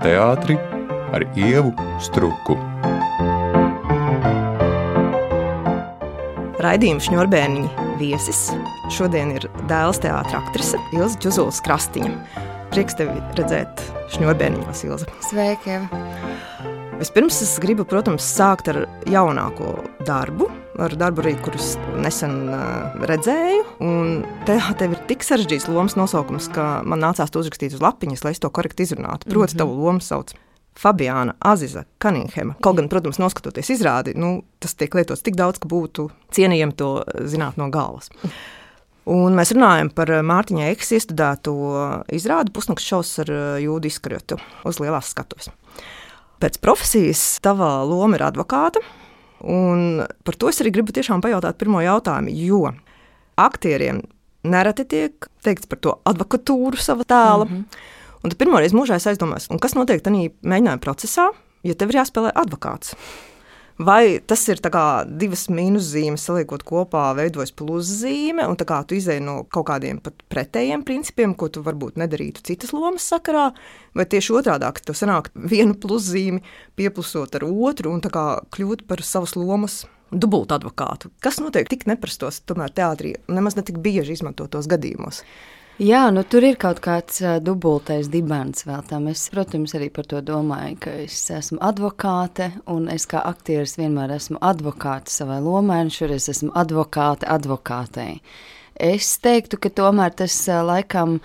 teātri ar ievu struku. Raidījuma šņurbēniņa viesis šodien ir dēls teātris aktrise Ilza Čuzulas Krastiņa. Prieks tevi redzēt šņurbēniņos, Ilza. Sveiki, Eva! Vispirms es gribu, protams, sākt ar jaunāko darbu, ar darbu arī, kurus nesen redzēju. Un te, tev ir tik sarežģīts lomas nosaukums, ka man nācās to uzrakstīt uz lapiņas, lai es to korekti izrunātu. Proti, mm -hmm. tavu lomu sauc Fabiāna Aziza Kaninghema. Kaut gan, protams, noskatoties izrādi, nu, tas tiek lietots tik daudz, ka būtu cienījami to zināt no galvas. Un mēs runājam par Mārtiņa Eksa iestudēto izrādi pusnakts šausmas ar jūdu izkarjotu uz lielās skatuves. Pēc profesijas tava loma ir advokāta, un par to es arī gribu tiešām pajautāt pirmo jautājumu, jo aktieriem nereti tiek teikts par to advokatūru sava tēla. Mm -hmm. Un tad pirmoreiz mūžā es aizdomājos, kas notiek tajā mēģinājuma procesā, ja tev ir jāspēlē advokāts. Vai tas ir divas mīnuszīmes, saliekot kopā, veidojas pluszīme, un kā tu izēji no kaut kādiem pretējiem principiem, ko tu varbūt nedarītu citas lomas sakarā, vai tieši otrādi, ka tu sanāk vienu pluszīmi, pieplusot ar otru un kļūt par savas lomas dubultu advokātu. Kas notiek tik neprastos, tomēr teātrī nemaz ne tik bieži izmantotos gadījumos? Jā, nu tur ir kaut kāds uh, dubultais dibens vēl tam. Es, protams, arī par to domāju, ka es esmu advokāte, un es kā aktieris vienmēr esmu advokāte savai lomai, un šoreiz esmu advokāte advokātei. Es teiktu, ka tomēr tas uh, laikam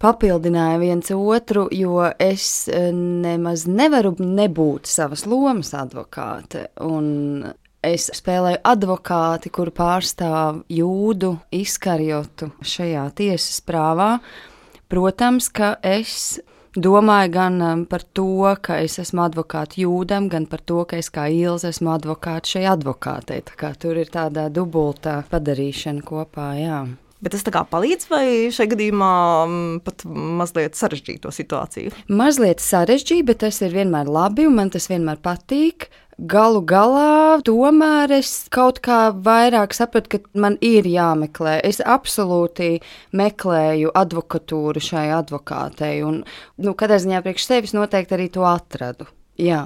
papildināja viens otru, jo es nemaz nevaru nebūt savas lomas advokāte. Un Es spēlēju advokāti, kuru pārstāv jūdu izkarjotu šajā tiesas prāvā. Protams, ka es domāju gan um, par to, ka es esmu advokāts jūdam, gan par to, ka es kā īls esmu advokāts šai advokātei. Tur ir tāda dubultā padarīšana kopā. Jā. Bet tas palīdz, vai šajā gadījumā mm, pat mazliet sarežģīja to situāciju? Mazliet sarežģīja, bet tas ir vienmēr labi un man tas vienmēr patīk. Galu galā, tomēr es kaut kā vairāk sapratu, ka man ir jāmeklē. Es absolūti meklēju advokatūru šai advokātei, un, nu, kādā ziņā priekš sevis noteikti arī to atradu. Jā.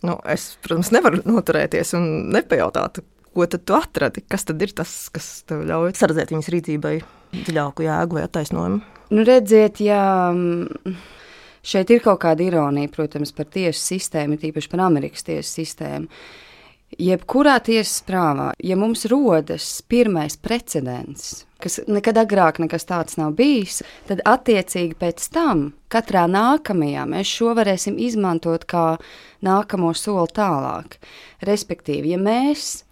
Nu, es, protams, nevaru noturēties un nepajautāt, ko tad tu atradi? Kas tad ir tas, kas tev ļauj saredzēt viņas rīcībai dziļāku jēgu vai attaisnojumu? Nu, redziet, jā, mm, šeit ir kaut kāda ironija, protams, par tiesu sistēmu, tīpaši par Amerikas tiesu sistēmu. Jebkurā tiesas prāvā, ja mums rodas pirmais precedents, kas nekad agrāk nekas tāds nav bijis, tad attiecīgi pēc tam katrā nākamajā mēs šo varēsim izmantot kā nākamo soli tālāk. Respektīvi, ja mēs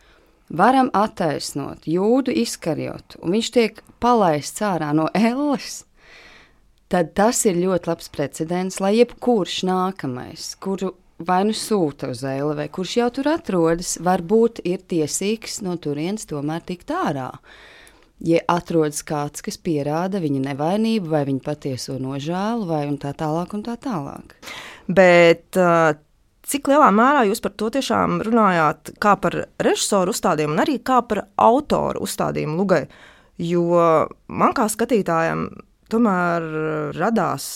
varam attaisnot jūdu izkarjotu, un viņš tiek palaists ārā no elles, tad tas ir ļoti labs precedents, lai jebkurš nākamais, kuru vai nu sūta uz eili, vai kurš jau tur atrodas, varbūt ir tiesīgs no turienes tomēr tikt ārā. Ja atrodas kāds, kas pierāda viņa nevainību, vai viņa patieso nožēlu, vai tā tālāk, un tā tālāk. Bet uh, Cik lielā mērā jūs par to tiešām runājāt, kā par režisoru uzstādījumu, un arī kā par autoru uzstādījumu Lugai? Jo man kā skatītājam tomēr radās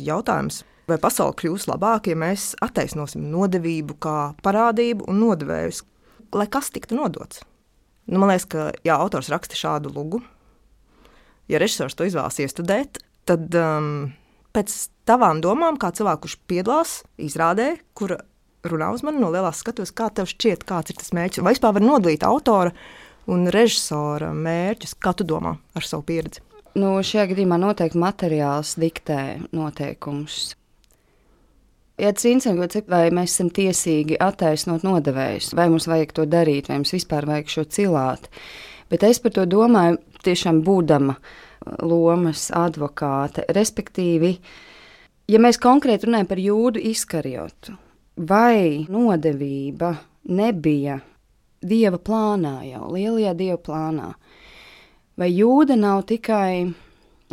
jautājums, vai pasaule kļūs labāka, ja mēs attaisnosim nodevību kā parādību un nodevējus, lai kas tiktu nodots. Nu, man liekas, ka ja autors raksta šādu lugu, ja režisors to izvēlas iestudēt, tad um, pēc tavām domām, kā cilvēku, kurš piedalās izrādē, kura runā uz mani no lielās skatuves, kā tev šķiet, kāds ir tas mērķis. Vai vispār var nodalīt autora un režisora mērķus, kā tu domā ar savu pieredzi? Nu, šajā gadījumā noteikti materiāls diktē noteikumus. Ja cīnām, vai mēs esam tiesīgi attaisnot nodevējus, vai mums vajag to darīt, vai mums vispār vajag šo cilāt. Bet es par to domāju, tiešām būdama lomas advokāte. Respektīvi, ja mēs konkrēti runājam par jūdu izkarjotu, vai nodevība nebija dieva plānā, jau lielajā dieva plānā, vai jūda nav tikai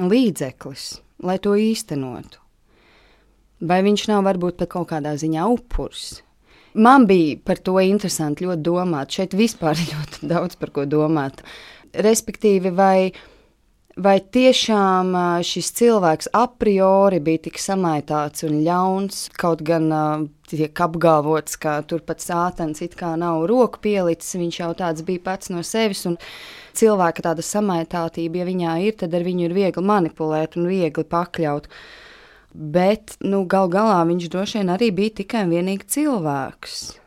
līdzeklis, lai to īstenotu, vai viņš nav varbūt pat kaut kādā ziņā upuris. Man bija par to interesanti ļoti domāt. Šeit vispār ir ļoti daudz par ko domāt. Respektīvi, vai, vai tiešām šis cilvēks a priori bija tik samaitāts un ļauns, kaut gan tiek apgalvots, ka turpat sātans it kā nav roku pielicis, viņš jau tāds bija pats no sevis. Cilvēka tāda samaitātība, ja viņā ir, tad ar viņu ir viegli manipulēt un viegli pakļaut. Bet nu, gal galā viņš droši vien arī bija tikai un vienīgi cilvēks.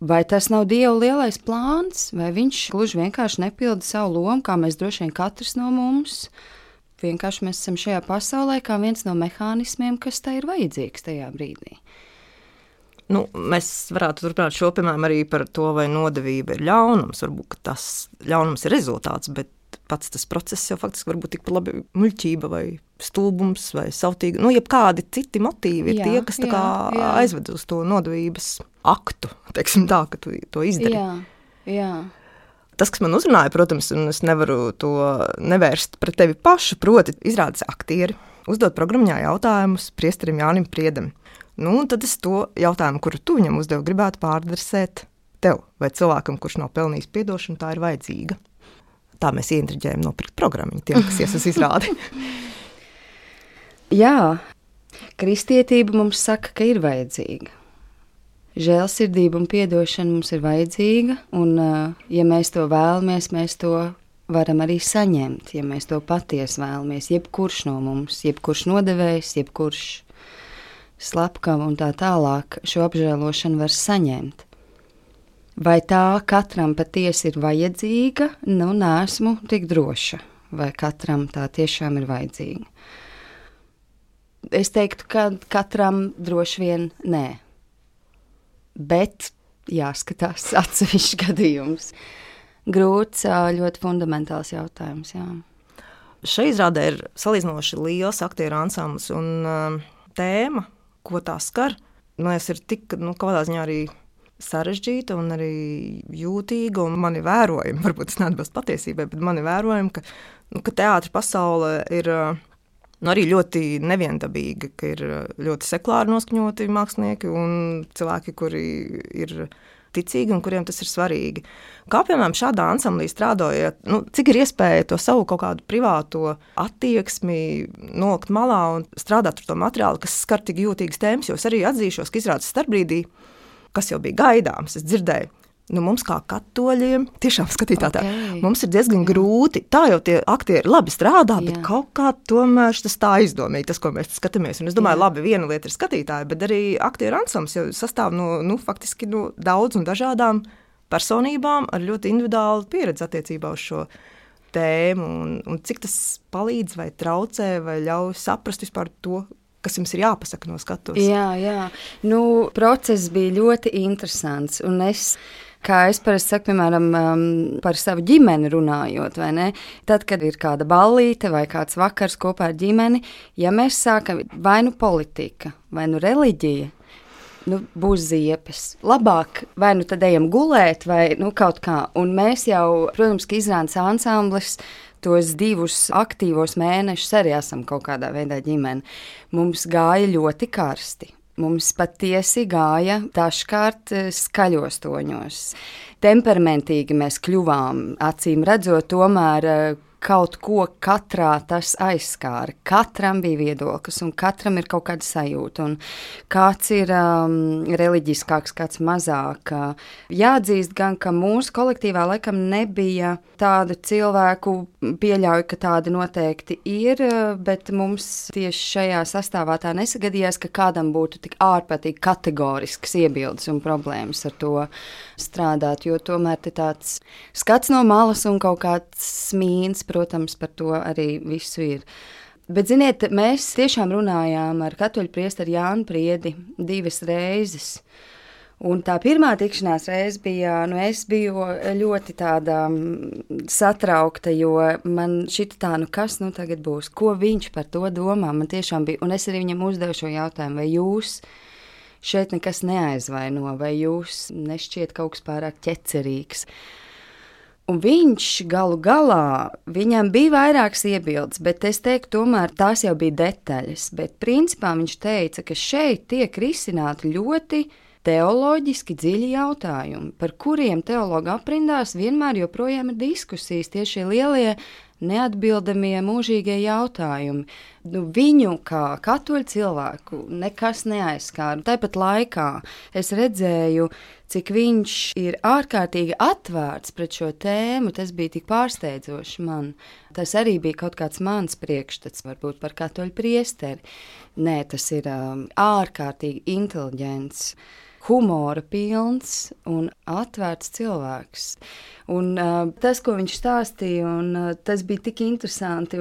Vai tas nav Dieva lielais plāns, vai viņš gluži vienkārši nepilda savu lomu, kā mēs droši vien katrs no mums? Vienkārši mēs esam šajā pasaulē kā viens no mehānismiem, kas tai ir vajadzīgs tajā brīdī. Nu, mēs varētu turpināt šo piemēram arī par to, vai nodevība ir ļaunums. Varbūt tas ļaunums ir rezultāts, bet pats tas process jau faktiski var būt tikpat labi muļķība vai stulbums vai sautīga. Nu, jebkādi citi motīvi ir jā, tie, kas jā, jā. aizved uz to nodevības aktu, teiksim tā, ka tu to izdari. Jā, jā. Tas, kas man uzrunāja, protams, un es nevaru to nevērst pret tevi pašu, proti, izrādes aktieri, uzdot programmā jautājumus priesterim Jānim Priedam. Nu, tad es to jautājumu, kuru tu viņam uzdevi, gribētu pāradresēt tev vai cilvēkam, kurš nav pelnījis atdošanu, tā ir vajadzīga. Tā mēs ieintriģējam nopirkt programmu tiem, kas ies uz izrādi. Jā, kristietība mums saka, ka ir vajadzīga. Žēlsirdība un atdošana mums ir vajadzīga, un, ja mēs to vēlamies, mēs to varam arī saņemt. Ja mēs to patiesi vēlamies, jebkurš no mums, jebkurš nodevējs, jebkurš slepkava un tā tālāk, šo apžēlošanu var saņemt. Vai tā katram patiesi ir vajadzīga? Nu, nesmu tik droša, vai katram tā tiešām ir vajadzīga. Es teiktu, ka katram droši vien nē. Bet jāskatās atsevišķs gadījums. Grūts, ļoti fundamentāls jautājums. Jā. Šai izrādē ir salīdzinoši liels aktieru ansamblis un tēma, ko tā skar. Man liekas, ir tik, nu, kādā ziņā arī sarežģīta un arī jūtīga. Un mani vērojumi, varbūt tas neatbilst patiesībai, bet mani vērojumi, ka, nu, ka teātris pasaulē ir nu, arī ļoti neviendabīga, ka ir ļoti sekulāri noskaņoti mākslinieki un cilvēki, kuri ir ticīgi un kuriem tas ir svarīgi. Kā piemēram šādā ansamblī strādājot, nu, cik ir iespēja to savu kaut kādu privāto attieksmi nolikt malā un strādāt ar to materiālu, kas skar tik jūtīgas tēmas, jo es arī atzīšos, ka izrādes starpbrīdī kas jau bija gaidāms. Es dzirdēju, nu, mums kā katoļiem, tiešām skatītājā, okay. mums ir diezgan Jā. grūti. Tā jau tie aktieri labi strādā, bet Jā. kaut kā tomēr tas tā aizdomīgi, tas, ko mēs skatāmies. Un es domāju, Jā. labi, viena lieta ir skatītāji, bet arī aktieru ansamblis jau sastāv no nu, faktiski no daudz un dažādām personībām ar ļoti individuālu pieredzi attiecībā uz šo tēmu. Un, un cik tas palīdz vai traucē vai ļauj saprast vispār to, kas jums ir jāpasaka no skatuves? Jā, jā. Nu, process bija ļoti interesants. Es kā es parasti saku, piemēram, um, par savu ģimeni runājot, vai ne? Tad, kad ir kāda ballīte vai kāds vakars kopā ar ģimeni, ja mēs sākam vai nu politika, vai nu reliģija. Nu, būs ziepes. Labāk, vai nu tad ejam gulēt, vai nu, kaut kā. Un mēs jau, protams, ka izrādes ansamblis tos divus aktīvos mēnešus arī esam kaut kādā veidā ģimene. Mums gāja ļoti karsti. Mums patiesi gāja dažkārt eh, skaļos toņos. Temperamentīgi mēs kļuvām, acīm redzot, tomēr eh, kaut ko katrā tas aizskāra. Katram bija viedoklis, un katram ir kaut kāda sajūta. Un kāds ir um, reliģiskāks, kāds mazāk. Jāatzīst gan, ka mūsu kolektīvā laikam nebija tādu cilvēku, pieļauju, ka tādi noteikti ir, bet mums tieši šajā sastāvā tā nesagadījās, ka kādam būtu tik ārprātīgi kategorisks iebildes un problēmas ar to strādāt, jo tomēr tāds skats no malas un kaut kāds smīns, protams, par to arī visu ir. Bet, ziniet, mēs tiešām runājām ar katoļu priesteri Jānu Priedi divas reizes. Un tā pirmā tikšanās reize bija, nu, es biju ļoti tāda mm, satraukta, jo man šķita tā, nu, kas nu tagad būs, ko viņš par to domā. Man tiešām bija, un es arī viņam uzdevu šo jautājumu, vai jūs šeit nekas neaizvaino, vai jūs nešķiet kaut kas pārāk ķecerīgs. Un viņš galu galā, viņam bija vairākas iebildes, bet es teiktu, tomēr tās jau bija detaļas. Bet principā viņš teica, ka šeit tiek risināti ļoti teoloģiski dziļi jautājumi, par kuriem teologu aprindās vienmēr joprojām ir diskusijas. Tieši šie lielie neatbildamie mūžīgie jautājumi. Nu, viņu kā katoļu cilvēku nekas neaizskāra. Tāpat laikā es redzēju, cik viņš ir ārkārtīgi atvērts pret šo tēmu. Tas bija tik pārsteidzoši man. Tas arī bija kaut kāds mans priekšstats, varbūt par katoļu priesteri. Nē, tas ir um, ārkārtīgi inteliģents humora pilns un atvērts cilvēks. Un, uh, tas, ko viņš stāstīja, un, uh, tas bija tik interesanti.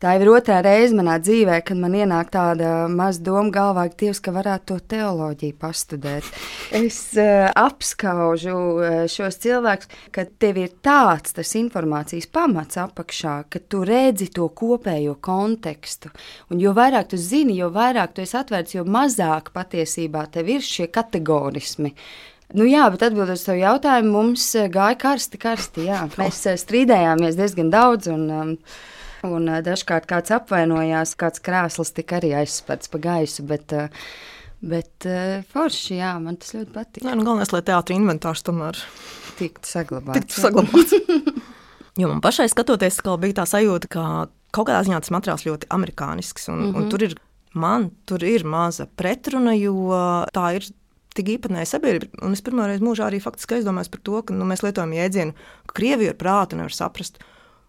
Tā jau ir otrā reize manā dzīvē, kad man ienāk tāda maza doma galvā, ka Dievs, ka varētu to teoloģiju pastudēt. Es uh, apskaužu uh, šos cilvēkus, ka tev ir tāds tas informācijas pamats apakšā, ka tu redzi to kopējo kontekstu. Un jo vairāk tu zini, jo vairāk tu esi atvērts, jo mazāk patiesībā tev ir šie kategorismi. Nu, jā, bet atbildot uz šo jautājumu, mums uh, gāja karsti, karsti. Jā. Mēs uh, strīdējāmies diezgan daudz. Un, um, Un dažkārt kāds apvainojās, kāds krēsls tika arī aizspērts pa gaisu. Bet, bet forši, jā, man tas ļoti patīk. Nē, nu, galvenais, lai teātris inventārs tomēr tiktu saglabāts. Tiktu saglabāts. jo man pašai skatoties, bija tā sajūta, ka kaut kādā ziņā tas materiāls ļoti amerikānisks. Un, mm -hmm. un tur ir, man tur ir maza pretruna, jo tā ir tik īpatnēja sabiedrība. Un es pirmo reizi mūžā arī faktiski aizdomājos par to, ka nu, mēs lietojam jēdzienu, ka Krievija ar prātu nevar saprast.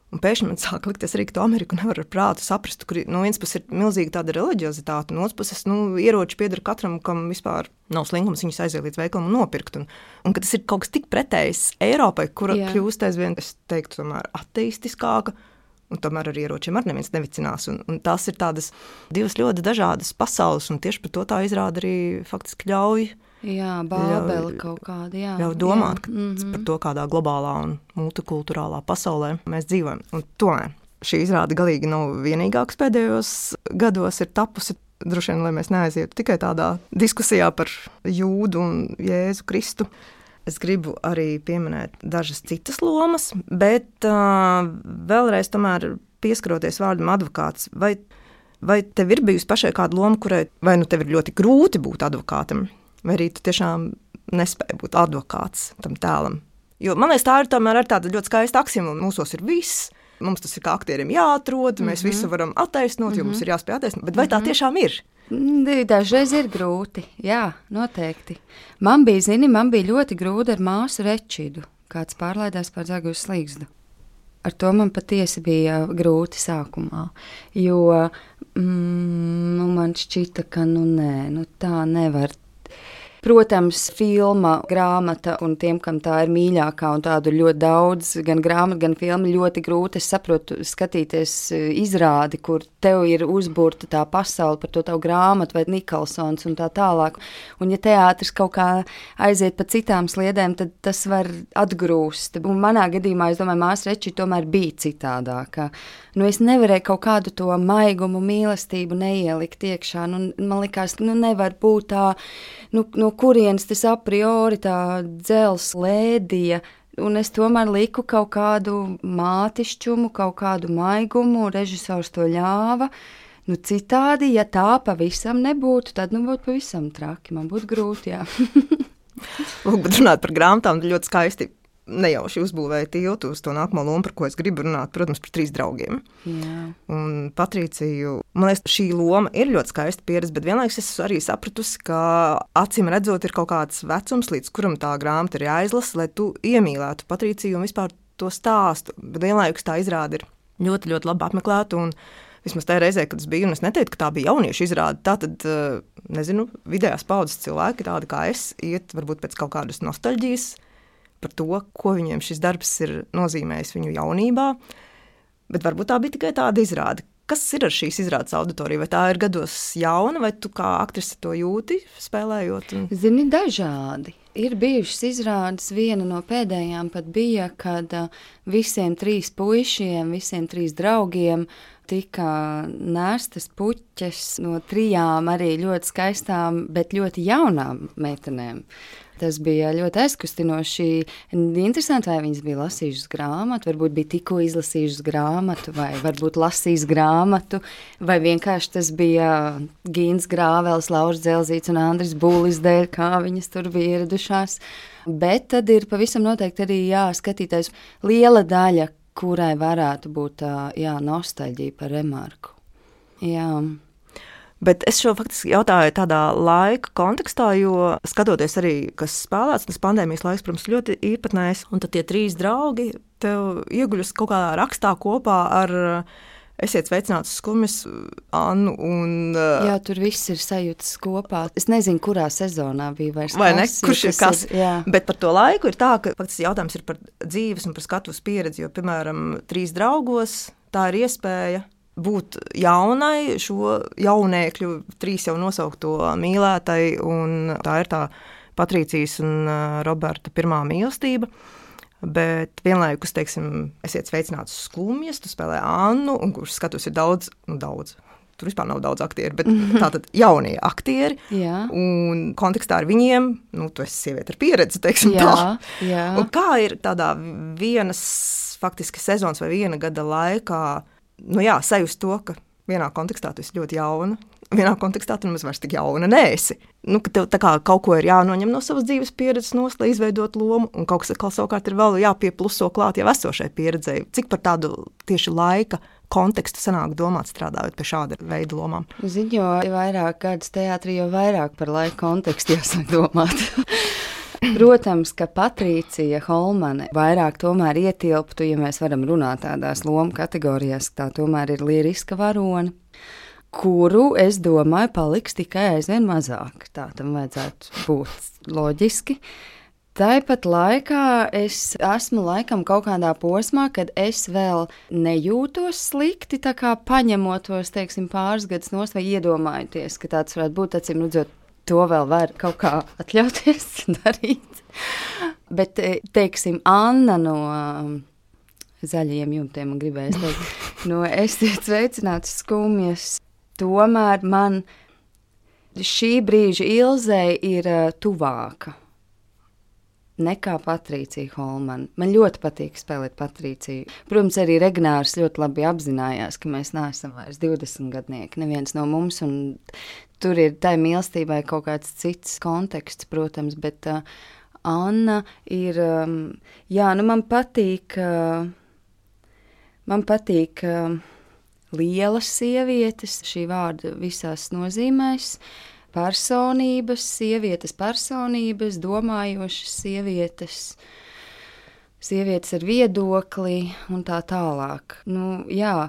Un pēkšņi man sāk likties arī, ka to Ameriku nevar ar prātu saprast. Kur no vienas puses ir milzīga tāda reliģiozitāte, no otras puses nu, ieroči pieder katram, kam vispār nav slinkums viņus aiziet līdz veikalam un nopirkt. Un, un tas ir kaut kas tik pretējs Eiropai, kura Jā. kļūst aizvien, es teiktu, tomēr ateistiskāka. Un tomēr ar ieročiem arī neviens nevicinās. Un, un tās ir tādas divas ļoti dažādas pasaules, un tieši par to tā izrāda arī faktiski ļauj Jā, bābeli kaut kāda. Jā, jau domāt jā. Mm -hmm. par to, kādā globālā un multikulturālā pasaulē mēs dzīvojam. Un tomēr šī izrāde galīgi nav vienīgā, kas pēdējos gados ir tapusi. Droši vien, lai mēs neaizietu tikai tādā diskusijā par jūdu un jēzu Kristu. Es gribu arī pieminēt dažas citas lomas, bet uh, vēlreiz pieskaroties vārdam advokāts. Vai, vai tev ir bijusi pašai kāda loma, kurai vai nu tev ir ļoti grūti būt advokātam, vai arī tu tiešām nespēji būt advokāts tam tēlam. Jo, man liekas, tā ir tomēr tāda ļoti skaista axioma. Mūsos ir viss. Mums tas ir kā aktierim jāatrod, mēs mm -hmm. visu varam attaisnot, jo mm -hmm. mums mhm. ir jāspēj attaisnot. Bet vai tā mhm. tiešām ir? Dažreiz ir grūti, jā, noteikti. Man bija, zini, man bija ļoti grūti ar māsu rečīdu, kāds pārlaidās par zagu slīgstu. Ar to man patiesi bija grūti sākumā, jo mm, nu, man šķita, ka nu, nē, nu, tā nevar Protams, filma, grāmata un tiem, kam tā ir mīļākā, un tādu ļoti daudz, gan grāmatu, gan filmu, ļoti grūti. Saprotu, skatīties e, izrādi, kur tev ir uzbūrta tā pasaule par to tavu grāmatu vai Nikolsons un tā tālāk. Un ja teātris kaut kā aiziet pa citām sliedēm, tad tas var atgrūst. Un manā gadījumā, es domāju, māsa Reči tomēr bija citādāka. Nu, es nevarēju kaut kādu to maigumu, mīlestību neielikt iekšā. Nu, man liekas, nu nevar būt tā, nu, no kurienes tas a priori tā dzels lēdija. Un es tomēr liku kaut kādu mātišķumu, kaut kādu maigumu, režisors to ļāva. Nu, citādi, ja tā pavisam nebūtu, tad nu, būtu pavisam traki. Man būtu grūti. Lūk, runāt par grāmatām ļoti skaisti nejauši uzbūvēja tiltu uz to nākamo lomu, par ko es gribu runāt, protams, par trīs draugiem. Jā. Un Patriciju, man liekas, šī loma ir ļoti skaista pieredze, bet vienlaikus es arī sapratusi, ka acīm redzot, ir kaut kāds vecums, līdz kuram tā grāmata ir jāizlasa, lai tu iemīlētu Patriciju un vispār to stāstu. Bet vienlaikus tā izrāda ir ļoti, ļoti labi apmeklēta. Vismaz tajā reizē, kad es biju, un es neteiktu, ka tā bija jauniešu izrāde. Tā tad, eh, nezinu, vidējās paudzes cilvēki, tādi kā es, iet varbūt pēc kaut kādas nostalģijas, par to, ko viņiem šis darbs ir nozīmējis viņu jaunībā. Bet varbūt tā bija tikai tāda izrāde. Kas ir ar šīs izrādes auditoriju? Vai tā ir gados jauna, vai tu kā aktrise to jūti, spēlējot? Un... Zini, dažādi. Ir bijušas izrādes, viena no pēdējām pat bija, kad visiem trīs puišiem, visiem trīs draugiem tika nēstas puķes no trijām arī ļoti skaistām, bet ļoti jaunām meitenēm. Tas bija ļoti aizkustinoši. Interesanti, vai viņas bija lasījušas grāmatu, varbūt bija tikko izlasījušas grāmatu, vai varbūt lasījis grāmatu, vai vienkārši tas bija Gīns Grāvels, Lauris Zelzīts un Andris Būlis dēļ, kā viņas tur bija ieradušās. Bet tad ir pavisam noteikti arī jāskatīties liela daļa kurai varētu būt tā nostalģija par remarku. Jā. Bet es šo faktiski jautāju tādā laika kontekstā, jo skatoties arī, kas spēlēts, tas pandēmijas laiks, protams, ļoti īpatnējs. Un tad tie trīs draugi tev ieguļas kaut kādā rakstā kopā ar Esiet sveicināts skumjas, Annu. Un, jā, tur viss ir sajūtas kopā. Es nezinu, kurā sezonā bija vairs vai ne, kurš ir kas. Ir, jā. Bet par to laiku ir tā, ka faktiski jautājums ir par dzīves un par skatuves pieredzi. Jo, piemēram, trīs draugos tā ir iespēja būt jaunai, šo jaunēkļu, trīs jau nosaukto mīlētai, un tā ir tā Patrīcijas un Roberta pirmā mīlestība. Bet vienlaikus, teiksim, esiet sveicināts skumjas, tu spēlē Annu, un kurš skatus ir daudz, nu, daudz. Tur vispār nav daudz aktieru, bet mm -hmm. tātad jaunie aktieri. Jā. Un kontekstā ar viņiem, nu, tu esi sieviete ar pieredzi, teiksim jā, tā. Jā. Un kā ir tādā vienas faktiski sezonas vai viena gada laikā, nu jā, sajust to, ka vienā kontekstā tu esi ļoti jauna, vienā kontekstā tu nemaz vairs tik jauna neesi. Nu, ka tev kā kaut ko ir jānoņem no savas dzīves pieredzes, nos, lai izveidotu lomu, un kaut kas atkal savukārt ir vēl jāpiepluso klāt jau esošai pieredzei. Cik par tādu tieši laika kontekstu sanāk domāt, strādājot pie šāda veida lomām? Zinu, jo vairāk gadus teātrī, jo vairāk par laika kontekstu jāsāk domāt. Protams, ka Patricija Holmane vairāk tomēr ietilptu, ja mēs varam runāt tādās lomu kategorijās, tā tomēr ir lieriska varone kuru es domāju, paliks tikai aizvien mazāk. Tā tam vajadzētu būt loģiski. Tāpat laikā es esmu laikam kaut kādā posmā, kad es vēl nejūtos slikti, tā kā paņemot tos, teiksim, pāris gadus nos vai iedomājoties, ka tāds varētu būt, acīm redzot, to vēl var kaut kā atļauties darīt. Bet, teiksim, Anna no um, zaļajiem jumtiem gribēs teikt, no esiet sveicināti skumjas tomēr man šī brīža ilzei ir uh, tuvāka nekā Patricija Holmana. Man ļoti patīk spēlēt Patriciju. Protams, arī Regnārs ļoti labi apzinājās, ka mēs neesam vairs 20 gadnieki, neviens no mums, tur ir tai mīlestībai kaut kāds cits konteksts, protams, bet uh, Anna ir, um, jā, nu man patīk, uh, man patīk, uh, lielas sievietes, šī vārda visās nozīmēs. Personības, sievietes, personības, domājošas sievietes, sievietes ar viedokli un tā tālāk. Nu, jā,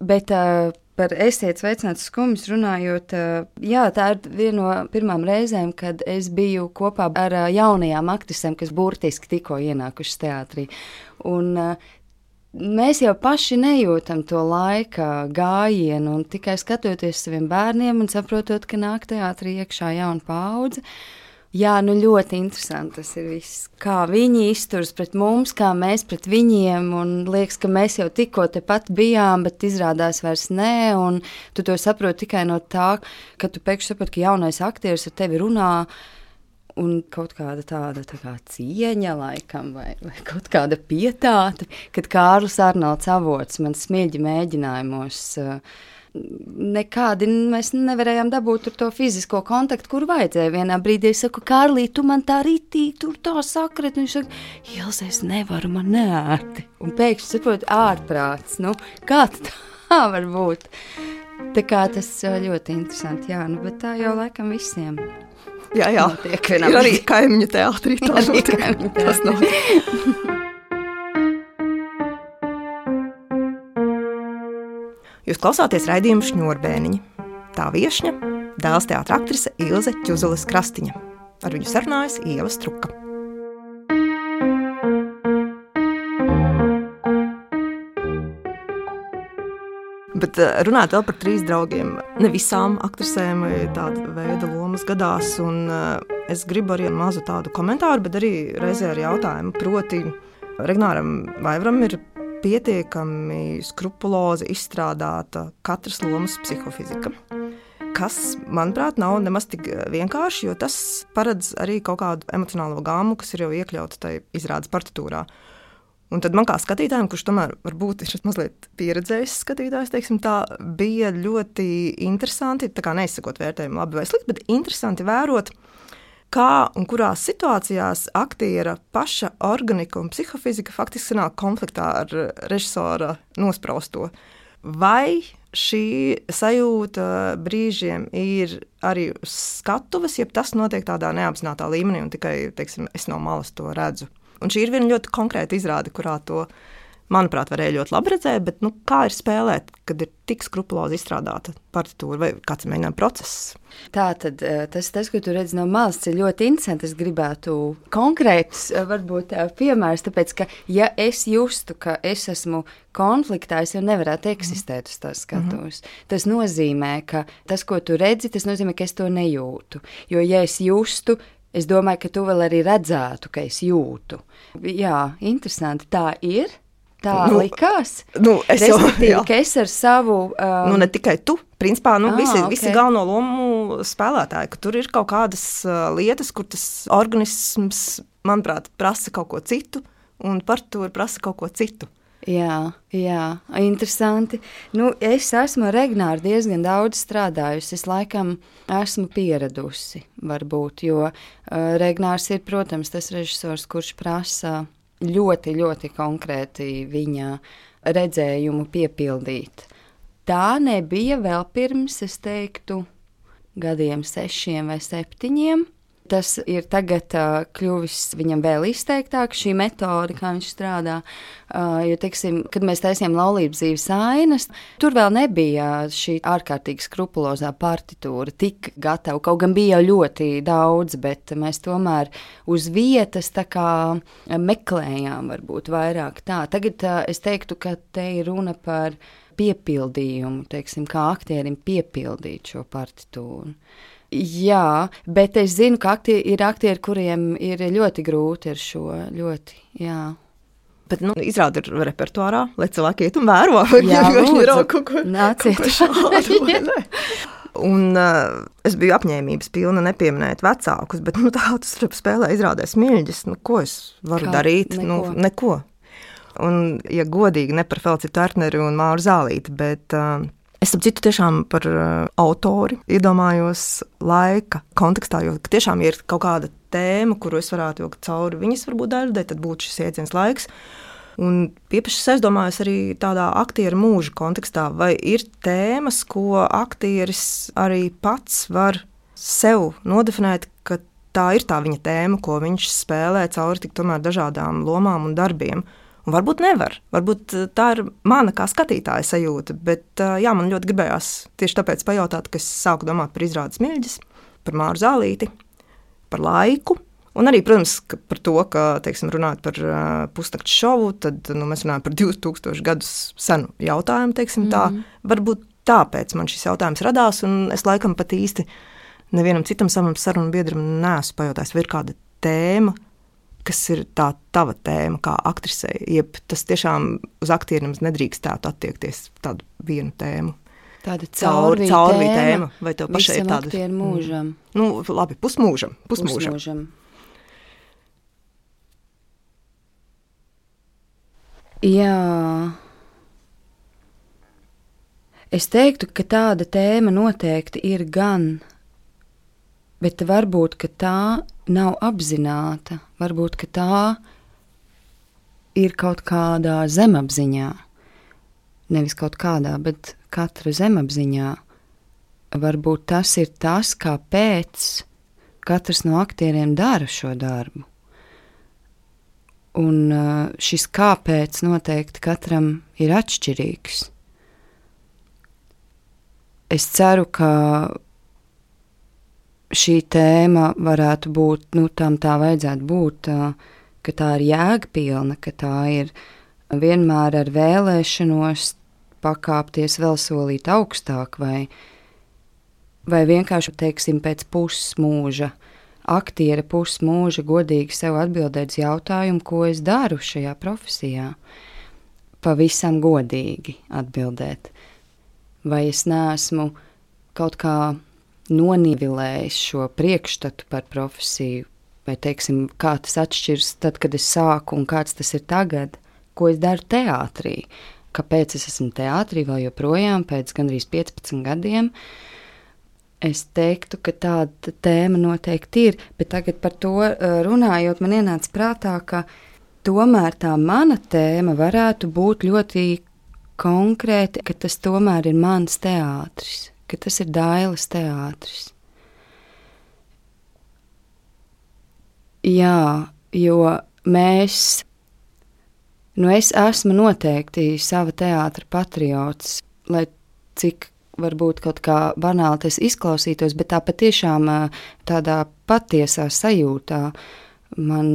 bet uh, par esiet sveicināts skumjas runājot, uh, jā, tā ir viena no pirmām reizēm, kad es biju kopā ar uh, jaunajām aktrisēm, kas burtiski tikko ienākušas teātrī. Un, uh, mēs jau paši nejūtam to laika gājienu, un tikai skatoties saviem bērniem un saprotot, ka nāk teātrī iekšā jauna paudze. Jā, nu ļoti interesanti tas ir viss. Kā viņi izturas pret mums, kā mēs pret viņiem. Un liekas, ka mēs jau tikko tepat bijām, bet izrādās vairs nē. Un tu to saproti tikai no tā, ka tu pēkšņi saproti, ka jaunais aktieris ar tevi runā un kaut kāda tāda tā kā cieņa, laikam, vai, vai kaut kāda pietāta, kad Kārlis Arnolds avots man smieģi mēģinājumos. Uh, Nekādi mēs nevarējām dabūt to fizisko kontaktu, kur vajadzēja. Vienā brīdī es saku, Kārlī, tu man tā ritīgi, tur tā sakret. Viņš saka, Iels, es nevaru, man nērti. Un pēkšņi saprot, ārprāts, nu, kā tā var būt? Tā kā tas ļoti interesanti, jā, nu, bet tā jau laikam visiem. Jā, jā. Notiek, ir arī kaimiņu teātrī. Tas notiek. Tas notiek. Jūs klausāties raidījumu šņurbēniņa. Tā viesņa - dēls teātris aktrise Ilze Čuzulas Krastiņa. Ar viņu sarunājas Ieva Struka. Bet eh, runājot vēl par trīs draugiem, ne visām aktrisēm tāda veida lomas gadās. Un, uh, es gribu arī mazu tādu komentāru, bet arī reizē ar jautājumu. Proti, Regnāram Vaivam ir pietiekami skrupulozi izstrādāta katras lomas psihofizika. Kas, manuprāt, nav nemaz tik vienkārši, jo tas paredz arī kaut kādu emocionālo gāmu, kas ir jau iekļauta tajā izrādes partitūrā. Un tad man kā skatītājam, kurš tomēr varbūt ir mazliet pieredzējis skatītājs, teiksim, tā bija ļoti interesanti, tā kā neizsakot vērtējumu labi vai slikti, bet interesanti vērot, kā un kurās situācijās aktiera paša organika un psihofizika faktiski nāk konfliktā ar režisora nospraustu. Vai šī sajūta brīžiem ir arī uz skatuves, ja tas notiek tādā neapzināta līmenī, un tikai teiksim, es no malas to redzu. Un šī ir viena ļoti konkrēta izrāde, kurā to manuprāt, varēja ļoti labi redzēt, bet nu, kā ir spēlēt, kad ir tik skrupulozi izstrādāta partitūra vai kāds mēģinājuma process? Tā tad eh, tas, tas, ko tu redzi no malas, ir ļoti interesanti. Es gribētu konkrētus, eh, varbūt eh, piemērus, tāpēc, ka ja es justu, ka es esmu konfliktā, es jau nevarētu eksistēt uz tās skatuves. Mm -hmm. Tas nozīmē, ka tas, ko tu redzi, tas nozīmē, ka es to nejūtu. Jo, ja es justu, es domāju, ka tu vēl arī redzētu, ka es jūtu. Jā, interesanti. Tā ir. Tā nu, likās. Nu, es jau tādu ka es ar savu. Um... Nu, ne tikai tu. Principā nu, ah, visi, okay. visi galveno lomu spēlētāji, ka tur ir kaut kādas uh, lietas, kur tas organisms, manuprāt, prasa kaut ko citu, un par to prasa kaut ko citu. Jā, jā, interesanti. Nu, es esmu ar Regnāru diezgan daudz strādājusi. Es laikam esmu pieradusi, varbūt, jo uh, Regnārs ir, protams, tas režisors, kurš prasa ļoti, ļoti konkrēti viņa redzējumu piepildīt. Tā nebija vēl pirms, es teiktu, gadiem sešiem vai septiņiem. Tas ir tagad uh, kļuvis viņam vēl izteiktāk, šī metode, kā viņš strādā. Uh, jo, teiksim, kad mēs taisījām laulības dzīves ainas, tur vēl nebija šī ārkārtīgi skrupulozā partitūra tik gatava. Kaut gan bija jau ļoti daudz, bet mēs tomēr uz vietas kā, meklējām, varbūt vairāk tā. Tagad uh, es teiktu, ka te ir runa par piepildījumu, teiksim, kā aktierim piepildīt šo partitūru. Jā, bet es zinu, ka aktieri, ir aktieri, kuriem ir ļoti grūti ar šo. Ļoti, jā. Bet, nu, izrāda ir repertuārā, lai cilvēki iet un vēro, viņi ir ko, Nāciet. šādu. un uh, es biju apņēmības pilna nepieminēt vecākus, bet nu, tā tas spēlē izrādās mīļģis. Nu, ko es varu Kā? darīt? Neko. Nu, neko. Un, ja godīgi, ne par Felci Turneru un Māru Zālīti, bet uh, Es ap citu tiešām par uh, autori iedomājos laika kontekstā, jo tiešām ir kaut kāda tēma, kuru es varētu vilkt cauri viņas varbūt daļai, tad būtu šis jēdziens laiks. Un pieprasījis aizdomājos arī tādā aktieru mūža kontekstā, vai ir tēmas, ko aktieris arī pats var sev nodefinēt, ka tā ir tā viņa tēma, ko viņš spēlē cauri tik dažādām lomām un darbiem. Un varbūt nevar. Varbūt eh, tā ir mana kā skatītāja sajūta. Bet eh, jā, man ļoti gribējās tieši tāpēc pajautāt, ka es sāku domāt par izrādes mīļģis, par māru zālīti, par laiku. Un arī, protams, par to, ka, teiksim, runājot par uh, pusnakts šovu, tad nu, mēs runājam par 2000 gadus senu jautājumu. Teiksim, mm -hmm. tā. Mhm. Varbūt tāpēc man šis jautājums radās, un es laikam pat īsti nevienam citam savam sarunu biedram neesmu pajautājis, vai ir kāda tēma, kas ir tā tava tēma, kā aktrisei. Jeb tas tiešām uz aktieriem nedrīkstētu attiekties tādu vienu tēmu. Tāda caurvīja caur tēma, tēma, vai tev pašai ir tāda? Mm. mūžam. Mm. Nu, labi, pusmūžam. Pusmūžam. pusmūžam. Jā. Es teiktu, ka tāda tēma noteikti ir gan bet varbūt tā nav apzināta, varbūt tā ir kaut kādā zemapziņā. Nevis kaut kādā, bet katra zemapziņā. Varbūt tas ir tas, kāpēc katrs no aktieriem dara šo darbu. Un uh, šis kāpēc noteikti katram ir atšķirīgs. Es ceru, ka šī tēma varētu būt, nu, tam tā vajadzētu būt, ka tā ir jēgpilna, ka tā ir vienmēr ar vēlēšanos pakāpties vēl solīt augstāk, vai, vai vienkārši, teiksim, pēc pusmūža, aktiera pusmūža godīgi sev atbildēt uz jautājumu, ko es daru šajā profesijā. Pavisam godīgi atbildēt. Vai es neesmu kaut kā nonivilējis šo priekšstatu par profesiju, vai teiksim, kā tas atšķiras tad, kad es sāku un kāds tas ir tagad, ko es daru teātrī. Kāpēc es esmu teātrī vēl joprojām pēc gandrīz 15 gadiem? Es teiktu, ka tāda tēma noteikti ir, bet tagad par to runājot, man ienāca prātā, ka tomēr tā mana tēma varētu būt ļoti konkrēti, ka tas tomēr ir mans teātris, ka tas ir Dailas teātris. Jā, jo mēs, nu es esmu noteikti sava teātra patriots, lai cik varbūt kaut kā banāli tas izklausītos, bet tā patiešām tādā patiesā sajūtā man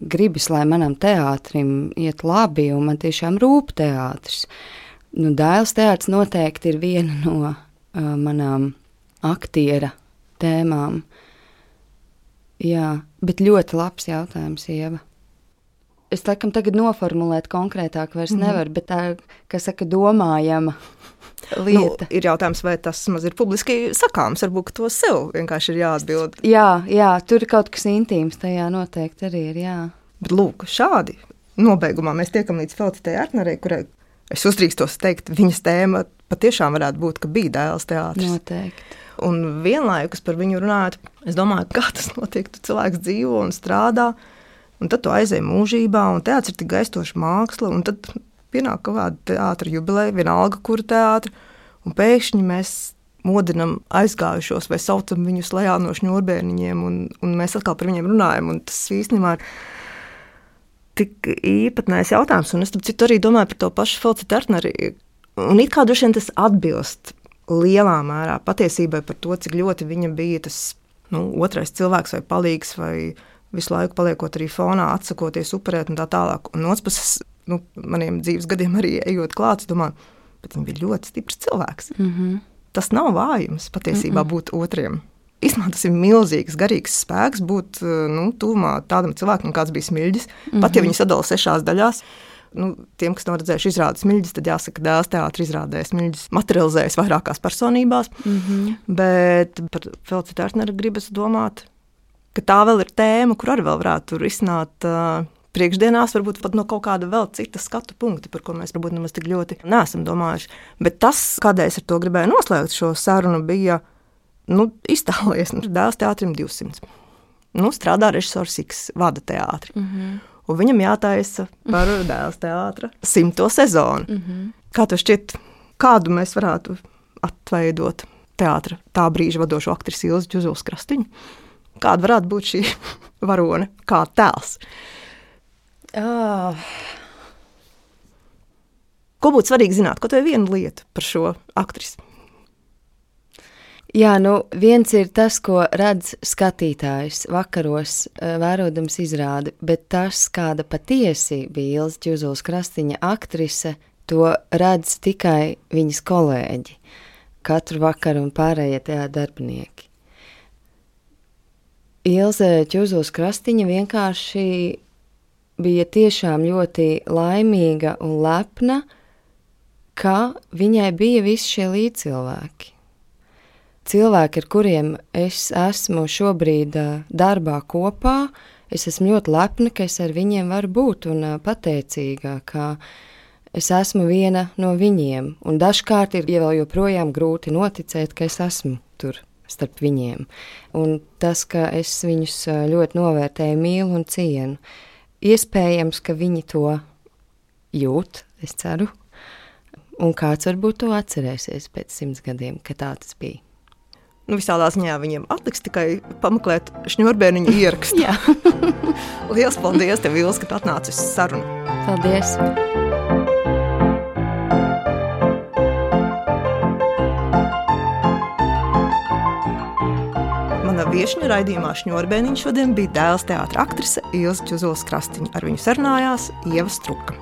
gribas, lai manam teātrim iet labi, un man tiešām rūp teātris. Nu, Dēls teātris noteikti ir viena no uh, manām aktiera tēmām. Jā, bet ļoti labs jautājums, Ieva. Es laikam tagad noformulēt konkrētāk vairs mm -hmm. nevaru, bet tā, kas saka, domājama lieta. Nu, ir jautājums, vai tas maz ir publiski sakāms. Varbūt to sev vienkārši ir jāatbild. Jā, jā, tur ir kaut kas intīms, tajā noteikti arī ir. Jā. Bet lūk, šādi nobeigumā mēs tiekam līdz Felicitai Artnerei, kurai es uzdrīkstos teikt, viņas tēma patiešām varētu būt, ka bija dēls teātris. Noteikti. Un vienlaikus par viņu runājot, es domāju, kā tas notiek, tu cilvēks dzīvo un strādā, un tad tu aizēji mūžībā, un teātris ir tik gaistoša māksla, un tad pienāk kaut kāda teātris jubileja, vienalga, kura teātris, un pēkšņi mēs modinam aizgājušos vai saucam viņus lejā no šņurbēniņiem, un, un mēs atkal par viņiem runājam. Tas īstenībā ir tik īpatnējs jautājums, un es citu arī domāju par to pašu Felicitu Tertneri. Un it kā droši vien tas atbilst lielā mērā patiesībai par to, cik ļoti viņa bija tas nu, otrais cilvēks vai palīgs, vai visu laiku paliekot arī fonā, atsakoties, upurēt un tā tālāk. Un no otras puses, nu, maniem dzīves gadiem arī ejot klāt, domāju, bet viņš bija ļoti stiprs cilvēks. Mm -hmm. Tas nav vājums patiesībā mm -mm. būt otriem. Īstenībā tas ir milzīgs, garīgs spēks būt nu, tuvumā tādam cilvēkam, kāds bija smilģis. Mm -hmm. Pat ja viņi sadalās sešās daļās, nu, tiem, kas nav redzējuši izrādes smilģis, tad jāsaka, ka dēls teātris izrādē smilģis materializējas vairākās personībās. Mm -hmm. Bet par Felicitu Artneru gribas domāt, ka tā vēl ir tēma, kur arī varētu risināt. Uh, priekšdienās, varbūt pat no kaut kāda vēl cita skatu punkta, par ko mēs varbūt nemaz tik ļoti neesam domājuši. Bet tas, kādēļ es ar to gribēju noslēgt šo sarunu, bija nu, iztēlojies, nu, dēls teātrim 200. Nu, strādā režisors X, vada teātri. Mm -hmm. Un viņam jātaisa par dēls teātra simto sezonu. Mm -hmm. Kā tev šķiet, kādu mēs varētu atveidot teātra tā brīža vadošo aktrisu Ilzi Čuzuls Krastiņu? Kāda varētu būt šī varone, kā tēls? Oh. Ko būtu svarīgi zināt? Kaut vai vienu lietu par šo aktrisu. Jā, nu viens ir tas, ko redz skatītājs vakaros, eh, vērodams izrādi, bet tas, kāda patiesi bija Ilza Čuzuls Krastiņa aktrise, to redz tikai viņas kolēģi katru vakaru un pārējie tajā darbinieki. Ilze Čuzuls Krastiņa vienkārši bija tiešām ļoti laimīga un lepna, ka viņai bija visi šie līdzcilvēki. Cilvēki, ar kuriem es esmu šobrīd darbā kopā, es esmu ļoti lepna, ka es ar viņiem varu būt un pateicīga, ka es esmu viena no viņiem. Un dažkārt ir ja vēl joprojām grūti noticēt, ka es esmu tur starp viņiem. Un tas, ka es viņus ļoti novērtēju, mīlu un cienu. Iespējams, ka viņi to jūt, es ceru. Un kāds varbūt to atcerēsies pēc simts gadiem, ka tā tas bija. Nu, visādā ziņā viņiem atliks tikai pameklēt šņurbēniņu ierakstu. Lielas paldies, tev, Vils, ka tu atnāci uz sarunu. Paldies! viesņu raidījumā Šņurbēniņš šodien bija dēls teātra aktrise Ilza Čuzulas Krastiņa. Ar viņu sarunājās Ieva Struka.